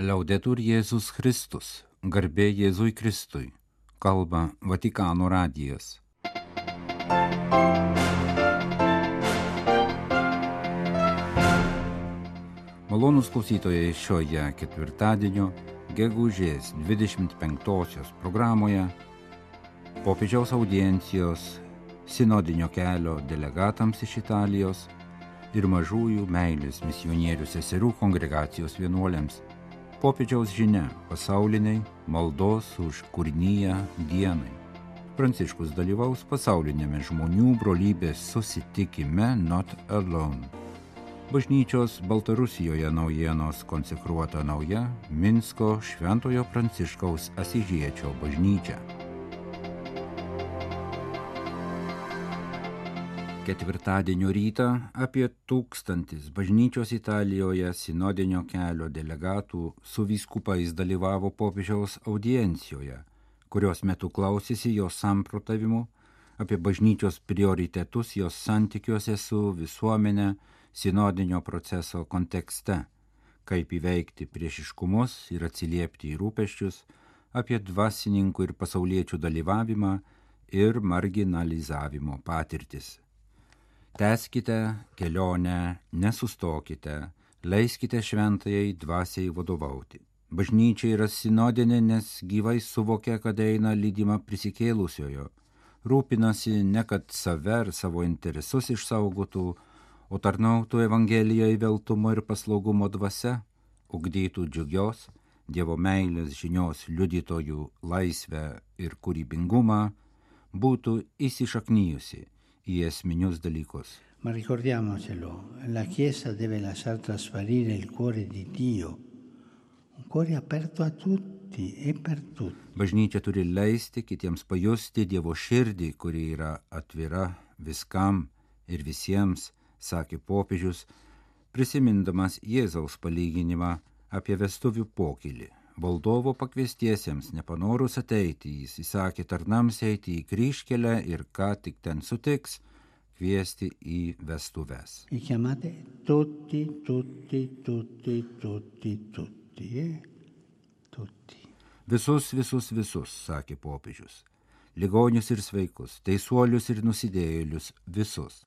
Liaudetur Jėzus Kristus, garbė Jėzui Kristui, kalba Vatikano radijas. Malonus klausytojai šioje ketvirtadienio gegužės 25-osios programoje popiežiaus audiencijos sinodinio kelio delegatams iš Italijos ir mažųjų meilės misionierių seserų kongregacijos vienuoliams popiežiaus žinia pasauliniai maldos už kūrinyje dienai. Pranciškus dalyvaus pasaulinėme žmonių brolybės susitikime Not Alone bažnyčios Baltarusijoje naujienos konsekruota nauja Minsko Šventojo Pranciškaus Asižiečio bažnyčia. Ketvirtadienio rytą apie tūkstantis bažnyčios Italijoje sinodinio kelio delegatų su vyskupais dalyvavo popiežiaus audiencijoje, kurios metu klausėsi jos samprotavimu apie bažnyčios prioritetus jos santykiuose su visuomenė, sinodinio proceso kontekste, kaip įveikti priešiškumus ir atsiliepti į rūpeščius, apie dvasininkų ir pasauliečių dalyvavimą ir marginalizavimo patirtis. Teskite kelionę, nesustokite, leiskite šventajai dvasiai vadovauti. Bažnyčia yra sinodinė, nes gyvai suvokia, kad eina lydima prisikėlusiojo, rūpinasi ne kad save ar savo interesus išsaugotų, o tarnautų Evangelijoje įveltumo ir paslaugumo dvasia, ugdytų džiugios, Dievo meilės žinios liudytojų laisvę ir kūrybingumą, būtų įsišaknyjusi į esminius dalykus. Ma ricordiamocelo, la Chiesa deve lasciar trasparire il cuore di Dio, un cuore aperto a tutti e per tutti. Bažnyčia turi leisti kitiems pajusti Dievo širdį, kuri yra atvira viskam ir visiems, sakė popiežius, prisimindamas Jėzaus palyginimą apie vestuvių pokylį. Valdovo pakviestiesiems nepanorus ateiti, jis įsakė tarnams eiti į kryškelę ir ką tik ten sutiks, kviesti į vestuves. Chiamate tutti, tutti, tutti, tutti, tutti, eh? tutti. Visus, visus, visus, sakė popiežius. Ligonius ir sveikus, teisuolius ir nusidėjėlius, visus.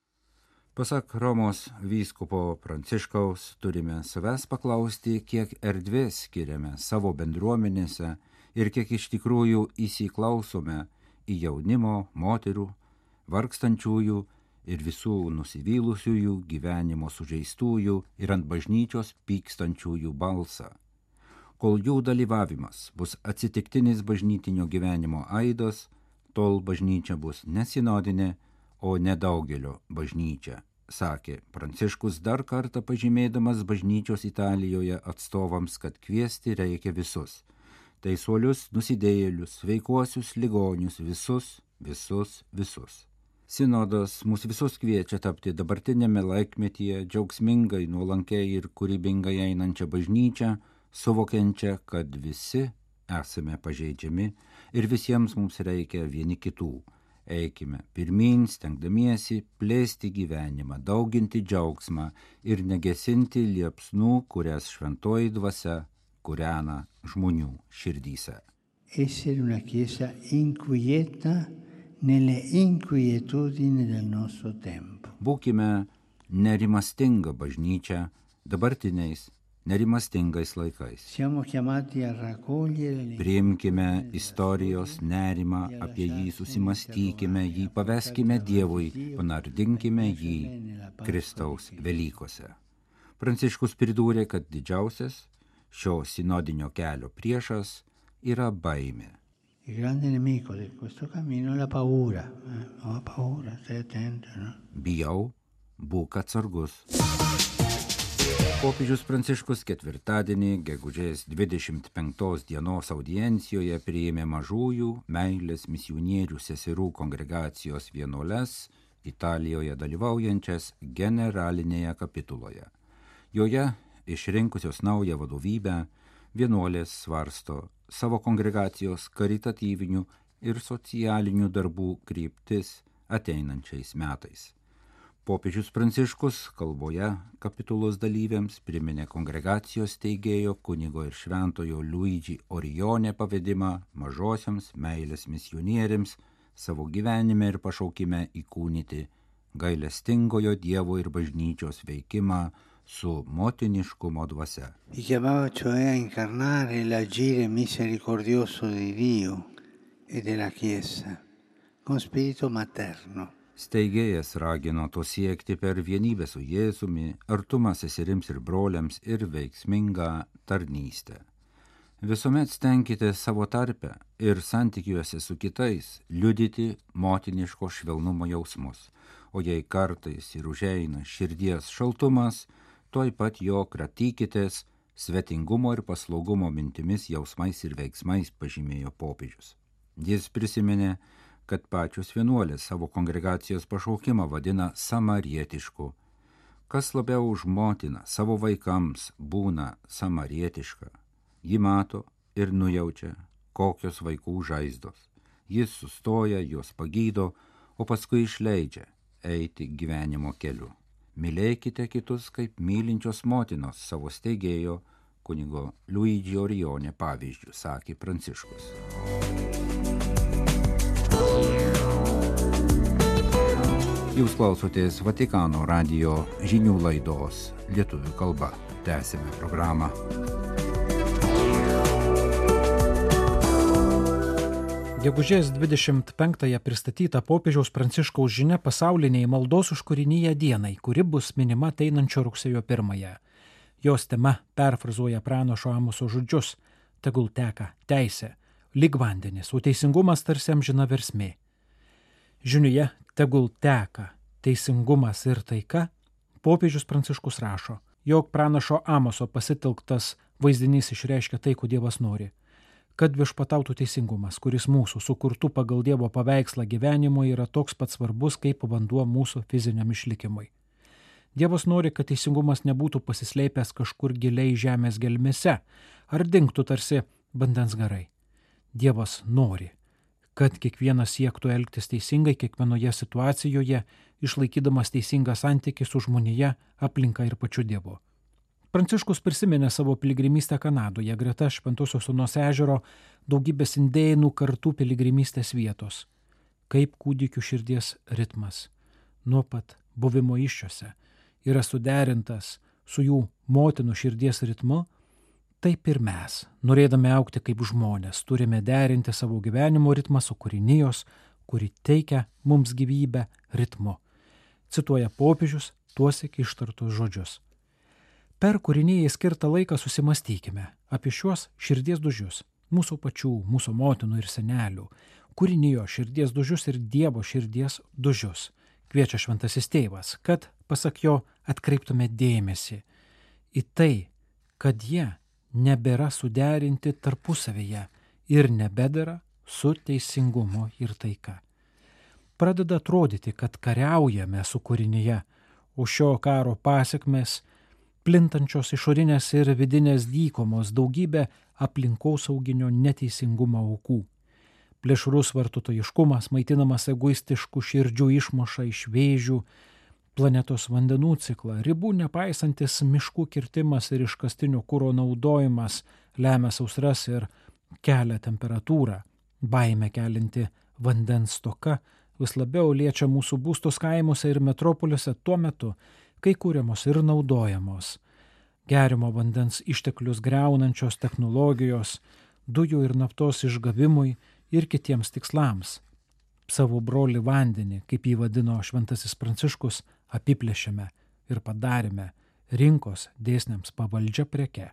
Pasak Romos vyskupo Pranciškaus turime savęs paklausti, kiek erdvės skiriame savo bendruomenėse ir kiek iš tikrųjų įsiklausome į jaunimo, moterų, vargstančiųjų ir visų nusivylusiųjų gyvenimo sužeistųjų ir ant bažnyčios pykstančiųjų balsą. Kol jų dalyvavimas bus atsitiktinis bažnytinio gyvenimo aidas, tol bažnyčia bus nesinodinė, o nedaugelio bažnyčia, sakė Pranciškus dar kartą pažymėdamas bažnyčios Italijoje atstovams, kad kviesti reikia visus - teisuolius, nusidėjėlius, veikuosius, ligonius, visus, visus, visus. Sinodas mus visus kviečia tapti dabartinėme laikmetyje džiaugsmingai, nuolankiai ir kūrybingai einančią bažnyčią, suvokiančią, kad visi esame pažeidžiami ir visiems mums reikia vieni kitų Eikime pirmin, stengdamiesi plėsti gyvenimą, dauginti džiaugsmą ir negesinti liepsnų, kurias šventoji dvasia kūrena žmonių širdyse. Essere una chiesa inquieta nelle inquietudini del nostro tempo. Būkime nerimastinga bažnyčia dabartiniais nerimastingais laikais. Priimkime istorijos nerimą, apie jį susimastykime, jį paveskime Dievui, panardinkime jį Kristaus Velykose. Pranciškus pridūrė, kad didžiausias šio sinodinio kelio priešas yra baimė. Eh? No? Bijau, būk atsargus. Popiežius Pranciškus ketvirtadienį, gegužės 25 dienos audiencijoje priėmė mažųjų meilės misionierių seserų kongregacijos vienuoles Italijoje dalyvaujančias generalinėje kapituloje. Joje išrinkusios naują vadovybę vienuolės svarsto savo kongregacijos karitatyvinių ir socialinių darbų kryptis ateinančiais metais. Popiežius Pranciškus kalboje kapitulos dalyviams priminė kongregacijos teigėjo kunigo ir šventojo Luigi Orionė pavedimą mažosiams meilės misionieriams savo gyvenime ir pašaukime įkūnyti gailestingojo Dievo ir bažnyčios veikimą su motiniškumo dvasia. E Chiesa con spirito materno. Steigėjas ragino to siekti per vienybę su Jėzumi, artumą seserims ir broliams ir veiksmingą tarnystę. Visuomet stenkite savo tarpę ir santykiuose su kitais liudyti motiniško švelnumo jausmus, o jei kartais ir užeina širdies šaltumas, tuoj pat jo kratykitės svetingumo ir paslaugumo mintimis, jausmais ir veiksmais pažymėjo popiežius. Jis prisiminė, kad pačios vienuolės savo kongregacijos pašaukimą vadina samarietišku. Kas labiau už motiną savo vaikams būna samarietiška, ji mato ir nujaučia, kokios vaikų žaizdos. Jis sustoja, juos pagydo, o paskui išleidžia eiti gyvenimo keliu. Mylėkite kitus kaip mylinčios motinos savo steigėjo kunigo Luigi Orionė pavyzdžių, sakė Pranciškus. Jūs klausotės Vatikano radio žinių laidos lietuvių kalba. Tęsime programą. Gegužės 25-ąją pristatyta popiežiaus Pranciškaus žinia pasauliniai maldos už kūrinyje dienai, kuri bus minima ateinančio rugsėjo 1-ąją. Jos tema perfrazuoja pranašo Amoso žodžius - tegul teka teisė, lyg vandenis, o teisingumas tarsi amžina versmė. Žinioje tegul teka teisingumas ir taika, popiežius Pranciškus rašo, jog pranašo Amoso pasitelktas vaizdinys išreiškia tai, ko Dievas nori kad viešpatautų teisingumas, kuris mūsų sukurtų pagal Dievo paveikslą gyvenimo yra toks pat svarbus kaip vanduo mūsų fiziniam išlikimui. Dievas nori, kad teisingumas nebūtų pasislėpęs kažkur giliai žemės gelmėse ar dinktų tarsi vandens garai. Dievas nori, kad kiekvienas siektų elgtis teisingai kiekvienoje situacijoje, išlaikydamas teisingą santykį su žmonėje, aplinka ir pačiu Dievu. Pranciškus prisiminė savo piligrimystę Kanadoje, greta Šventosios Unos ežero, daugybės indėnų kartų piligrimystės vietos, kaip kūdikių širdies ritmas, nuo pat buvimo iššiose, yra suderintas su jų motinų širdies ritmu, taip ir mes, norėdami aukti kaip žmonės, turime derinti savo gyvenimo ritmą su kūrinijos, kuri teikia mums gyvybę ritmu. Cituoja popiežius tuos iki ištartus žodžius. Per kūrinėjai skirtą laiką susimastykime apie šiuos širdies dužius - mūsų pačių, mūsų motinų ir senelių, kūrinijo širdies dužius ir Dievo širdies dužius. Kviečia šventasis tėvas, kad, pasak jo, atkreiptume dėmesį į tai, kad jie nebėra suderinti tarpusavyje ir nebedara su teisingumu ir taika. Pradeda atrodyti, kad kariaujame su kūrinyje, o šio karo pasiekmes plintančios išorinės ir vidinės dykomos daugybė aplinkosauginio neteisingumo aukų. Plėšrus vartotojiškumas, maitinamas egoistiškų širdžių išmoša iš vėžių, planetos vandenų ciklą, ribų nepaisantis miškų kirtimas ir iškastinio kūro naudojimas lemia sausras ir kelia temperatūrą, baime kelinti vandens stoka vis labiau liečia mūsų būstus kaimuose ir metropoliuose tuo metu, kai kūriamos ir naudojamos. Gerimo vandens išteklius greunančios technologijos, dujų ir naftos išgavimui ir kitiems tikslams. Savo broli vandenį, kaip jį vadino šventasis pranciškus, apiplėšėme ir padarėme rinkos dėsniams pavaldžią preke.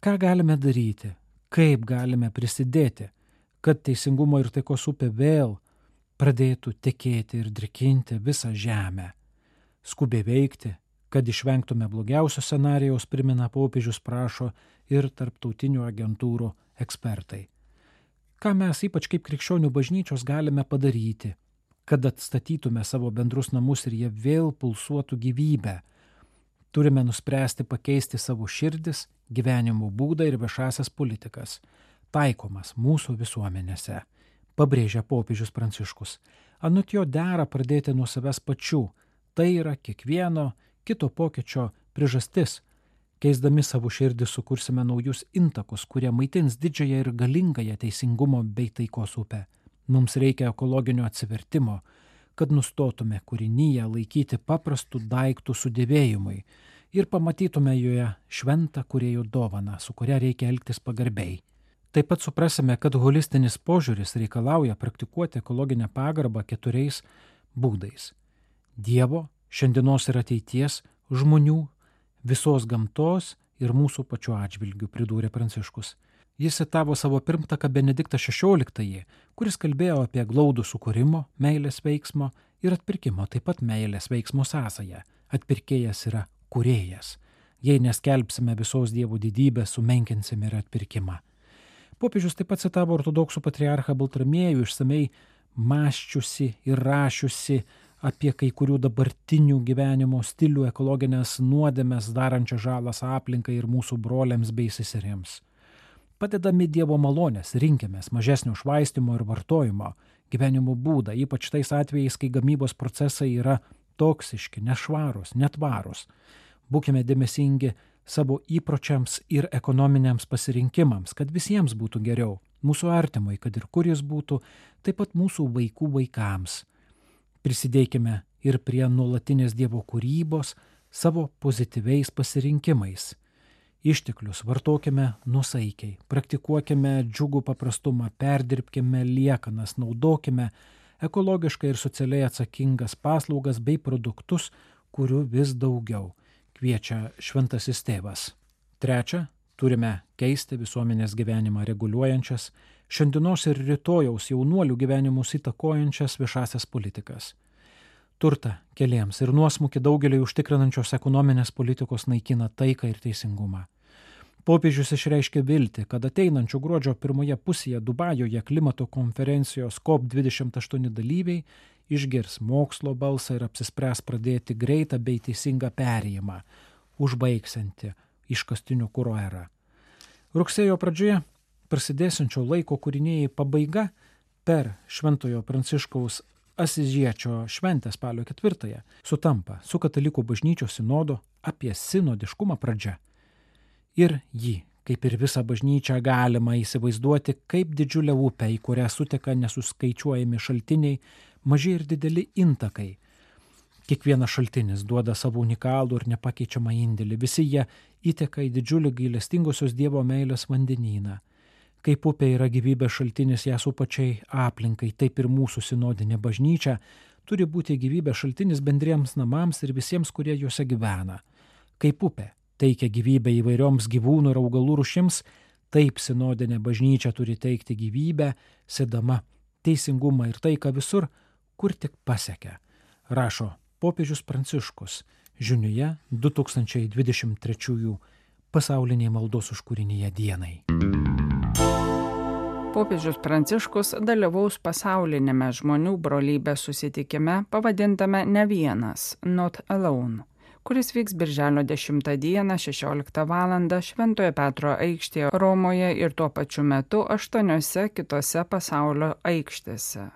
Ką galime daryti, kaip galime prisidėti, kad teisingumo ir taikos upė vėl pradėtų tekėti ir drikinti visą žemę. Skubiai veikti, kad išvengtume blogiausio scenarijaus, primena popiežius prašo ir tarptautinių agentūrų ekspertai. Ką mes ypač kaip krikščionių bažnyčios galime padaryti, kad atstatytume savo bendrus namus ir jie vėl pulsuotų gyvybę. Turime nuspręsti pakeisti savo širdis, gyvenimo būdą ir viešasias politikas, taikomas mūsų visuomenėse, pabrėžia popiežius Pranciškus. Anut jo dera pradėti nuo savęs pačių, Tai yra kiekvieno kito pokyčio priežastis. Keisdami savo širdį sukursime naujus intakus, kurie maitins didžiąją ir galingąją teisingumo bei taikos upę. Mums reikia ekologinio atsivertimo, kad nustotume kūrinyje laikyti paprastų daiktų sudėvėjimui ir pamatytume joje šventą kuriejų dovaną, su kuria reikia elgtis pagarbiai. Taip pat suprasime, kad holistinis požiūris reikalauja praktikuoti ekologinę pagarbą keturiais būdais - Dievo, šiandienos ir ateities, žmonių, visos gamtos ir mūsų pačių atžvilgių, pridūrė Pranciškus. Jis citavo savo pirmtaką Benediktą XVI, kuris kalbėjo apie glaudų sukūrimo, meilės veiksmo ir atpirkimo, taip pat meilės veiksmo sąsają. Atpirkėjas yra kurėjas. Jei neskelbsime visos dievų didybės, sumenkinsime ir atpirkimą. Popiežius taip pat citavo ortodoksų patriarchą Baltramiejų išsamei mąščiusi ir rašiusi apie kai kurių dabartinių gyvenimo stilių ekologinės nuodėmės darančią žalas aplinkai ir mūsų broliams bei seserėms. Padedami Dievo malonės rinkimės mažesnio švaistimo ir vartojimo gyvenimo būdą, ypač tais atvejais, kai gamybos procesai yra toksiški, nešvarūs, netvarūs. Būkime dėmesingi savo įpročiams ir ekonominiams pasirinkimams, kad visiems būtų geriau, mūsų artimui, kad ir kur jis būtų, taip pat mūsų vaikų vaikams. Prisidėkime ir prie nuolatinės Dievo kūrybos savo pozityviais pasirinkimais išteklius vartokime nusaikiai, praktikuokime džiugų paprastumą, perdirbkime liekanas, naudokime ekologiškai ir socialiai atsakingas paslaugas bei produktus, kurių vis daugiau, kviečia šventasis tėvas. Trečia, turime keisti visuomenės gyvenimą reguliuojančias, šiandienos ir rytojaus jaunuolių gyvenimus įtakojančias viešasias politikas turtą keliems ir nuosmukį daugeliui užtikrinančios ekonominės politikos naikina taiką ir teisingumą. Popiežius išreiškė viltį, kad ateinančių gruodžio pirmoje pusėje Dubajoje klimato konferencijos COP28 dalyviai išgirs mokslo balsą ir apsispręs pradėti greitą bei teisingą perėjimą, užbaigsianti iškastinių kūro erą. Rugsėjo pradžioje prasidėsinčio laiko kūrinėjai pabaiga per Šventojo Pranciškaus Asižiečio šventę spalio ketvirtąją sutampa su Katalikų bažnyčios sinodo apie sinodiškumą pradžia ir jį, kaip ir visą bažnyčią, galima įsivaizduoti kaip didžiulę upę, į kurią suteka nesuskaičiuojami šaltiniai, maži ir dideli intakai. Kiekvienas šaltinis duoda savo unikalų ir nepakeičiamą indėlį, visi jie įteka į didžiulį gailestingosios Dievo meilės vandenyną. Kaip upė yra gyvybės šaltinis ją su pačiai aplinkai, taip ir mūsų sinodinė bažnyčia turi būti gyvybės šaltinis bendriems namams ir visiems, kurie juose gyvena. Kaip upė teikia gyvybę įvairioms gyvūnų ir augalų rušims, taip sinodinė bažnyčia turi teikti gyvybę, sėdama teisingumą ir taiką visur, kur tik pasiekia, rašo popiežius Pranciškus žiniuje 2023 pasauliniai maldos užkūrinyje dienai. Popiežius Pranciškus dalyvaus pasaulinėme žmonių brolybės susitikime pavadintame Ne vienas - Not Alone kuris vyks birželio 10 dieną 16 val. Šventojo Petro aikštėje Romoje ir tuo pačiu metu aštuoniuose kitose pasaulio aikštėse.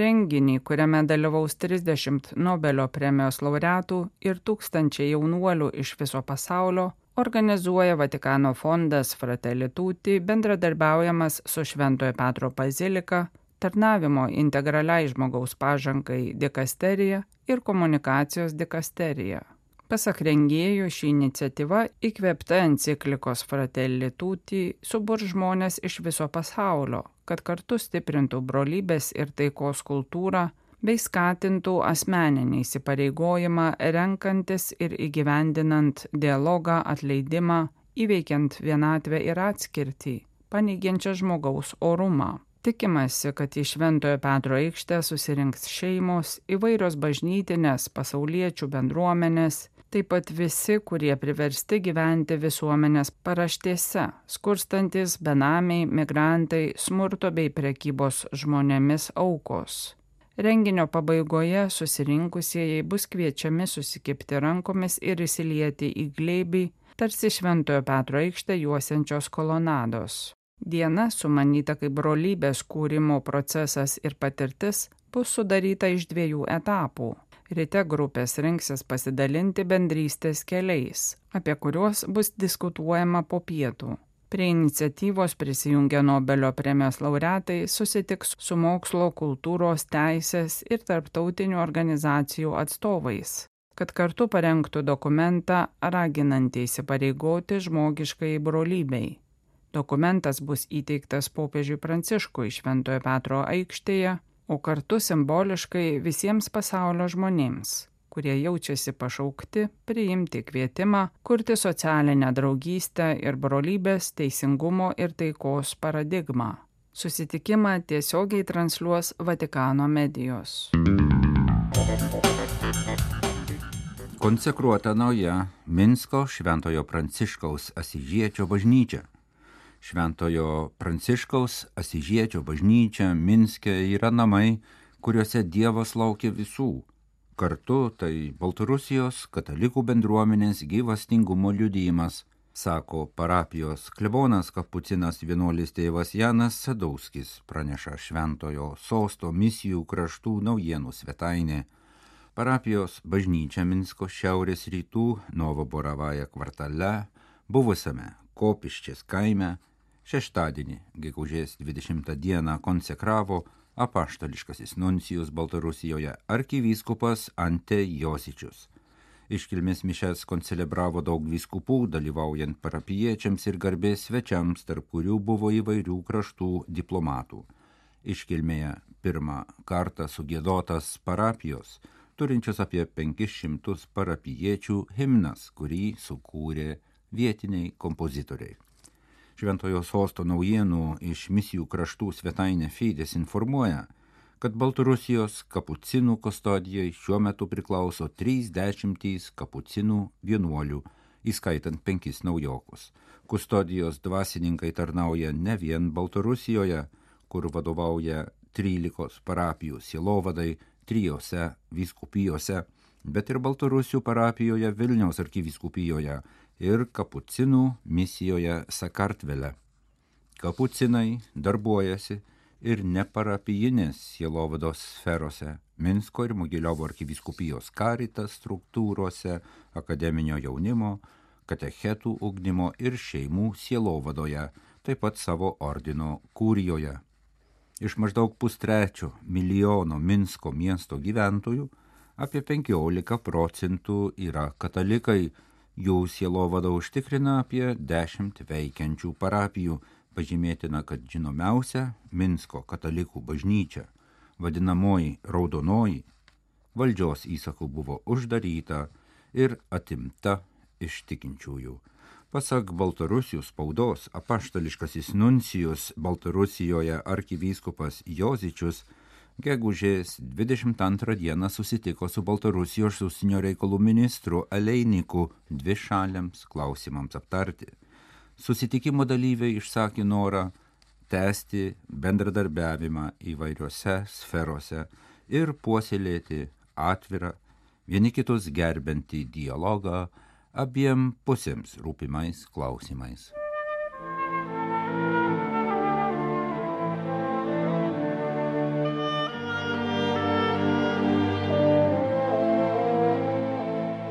Renginį, kuriame dalyvaus 30 Nobelio premijos laureatų ir tūkstančiai jaunuolių iš viso pasaulio, organizuoja Vatikano fondas Fratelli Tutti bendradarbiaujamas su Šventojo Petro bazilika, tarnavimo integraliai žmogaus pažangai dikasterija ir komunikacijos dikasterija. Pasak rengėjų, ši iniciatyva įkvėpta enciklikos Fratelli Tutti subur žmonės iš viso pasaulio, kad kartu stiprintų brolybės ir taikos kultūrą bei skatintų asmeninį įsipareigojimą renkantis ir įgyvendinant dialogą, atleidimą, įveikiant vienatvę ir atskirtį, paneigiančią žmogaus orumą. Tikimasi, kad į Šventojo Petro aikštę susirinks šeimos, įvairios bažnytinės, pasauliečių bendruomenės, taip pat visi, kurie priversti gyventi visuomenės paraštėse, skurstantis benamiai, migrantai, smurto bei prekybos žmonėmis aukos. Renginio pabaigoje susirinkusieji bus kviečiami susikipti rankomis ir įsilieti į glėbį, tarsi Šventojo Petro aikštę juosiančios kolonados. Diena, sumanyta kaip brolybės kūrimo procesas ir patirtis, bus sudaryta iš dviejų etapų Ryte grupės rinksis pasidalinti bendrystės keliais, apie kuriuos bus diskutuojama po pietų. Prie iniciatyvos prisijungę Nobelio premijos laureatai susitiks su mokslo, kultūros, teisės ir tarptautinių organizacijų atstovais, kad kartu parengtų dokumentą raginantį įsipareigoti žmogiškai brolybei. Dokumentas bus įteiktas popiežiui Pranciškui Šventojo Petro aikštėje o kartu simboliškai visiems pasaulio žmonėms, kurie jaučiasi pašaukti priimti kvietimą kurti socialinę draugystę ir brolybės, teisingumo ir taikos paradigmą. Susitikimą tiesiogiai transliuos Vatikano medijos. Konsekruota nauja Minsko Šventojo Pranciškaus Asižiečio bažnyčia. Šventojo Pranciškaus Asižiečio bažnyčia Minske yra namai, kuriuose Dievas laukia visų. Kartu tai Baltarusijos katalikų bendruomenės gyvastingumo liudijimas, sako parapijos klebonas kapucinas vienuolis tėvas Janas Sadauskis, praneša Šventojo sosto misijų kraštų naujienų svetainė. Parapijos bažnyčia Minsko šiaurės rytų Novoboravaja kvartale, buvusiame Kopiščės kaime, Šeštadienį, gegužės 20 dieną, konsekravo apaštališkasis nuncijus Baltarusijoje arkivyskupas Ante Josičius. Iškilmės mišes koncelebravo daug vyskupų, dalyvaujant parapiečiams ir garbės svečiams, tarp kurių buvo įvairių kraštų diplomatų. Iškilmėje pirmą kartą sugėdotas parapijos, turinčios apie 500 parapiečių himnas, kurį sukūrė vietiniai kompozitoriai. Šventojo sosto naujienų iš misijų kraštų svetainė Feidės informuoja, kad Baltarusijos kapucinų kustodijai šiuo metu priklauso 30 kapucinų vienuolių, įskaitant penkis naujokus. Kustodijos dvasininkai tarnauja ne vien Baltarusijoje, kur vadovauja 13 parapijų sielovadai trijose vyskupijose, bet ir Baltarusių parapijoje Vilniaus arkivyskupijoje ir kapucinų misijoje Sakartvele. Kapucinai darbuojasi ir neparapijinės sielovados sferose Minsko ir Mogiliovo arkiviskupijos karitas struktūrose, akademinio jaunimo, katechetų ugdymo ir šeimų sielovadoje, taip pat savo ordino kūrijoje. Iš maždaug pustrečio milijono Minsko miesto gyventojų apie 15 procentų yra katalikai, Jų sielovada užtikrina apie dešimt veikiančių parapijų. Pažymėtina, kad žinomiausia Minsko katalikų bažnyčia, vadinamoji Raudonoji, valdžios įsakų buvo uždaryta ir atimta iš tikinčiųjų. Pasak Baltarusijų spaudos, apaštališkasis nuncijus Baltarusijoje arkivyskupas Jozičius gegužės 22 dieną susitiko su Baltarusijos užsienio reikalų ministru Aleiniku dvi šaliams klausimams aptarti. Susitikimo dalyviai išsakė norą tęsti bendradarbiavimą įvairiose sferose ir puoselėti atvirą, vieni kitus gerbentį dialogą abiem pusėms rūpimais klausimais.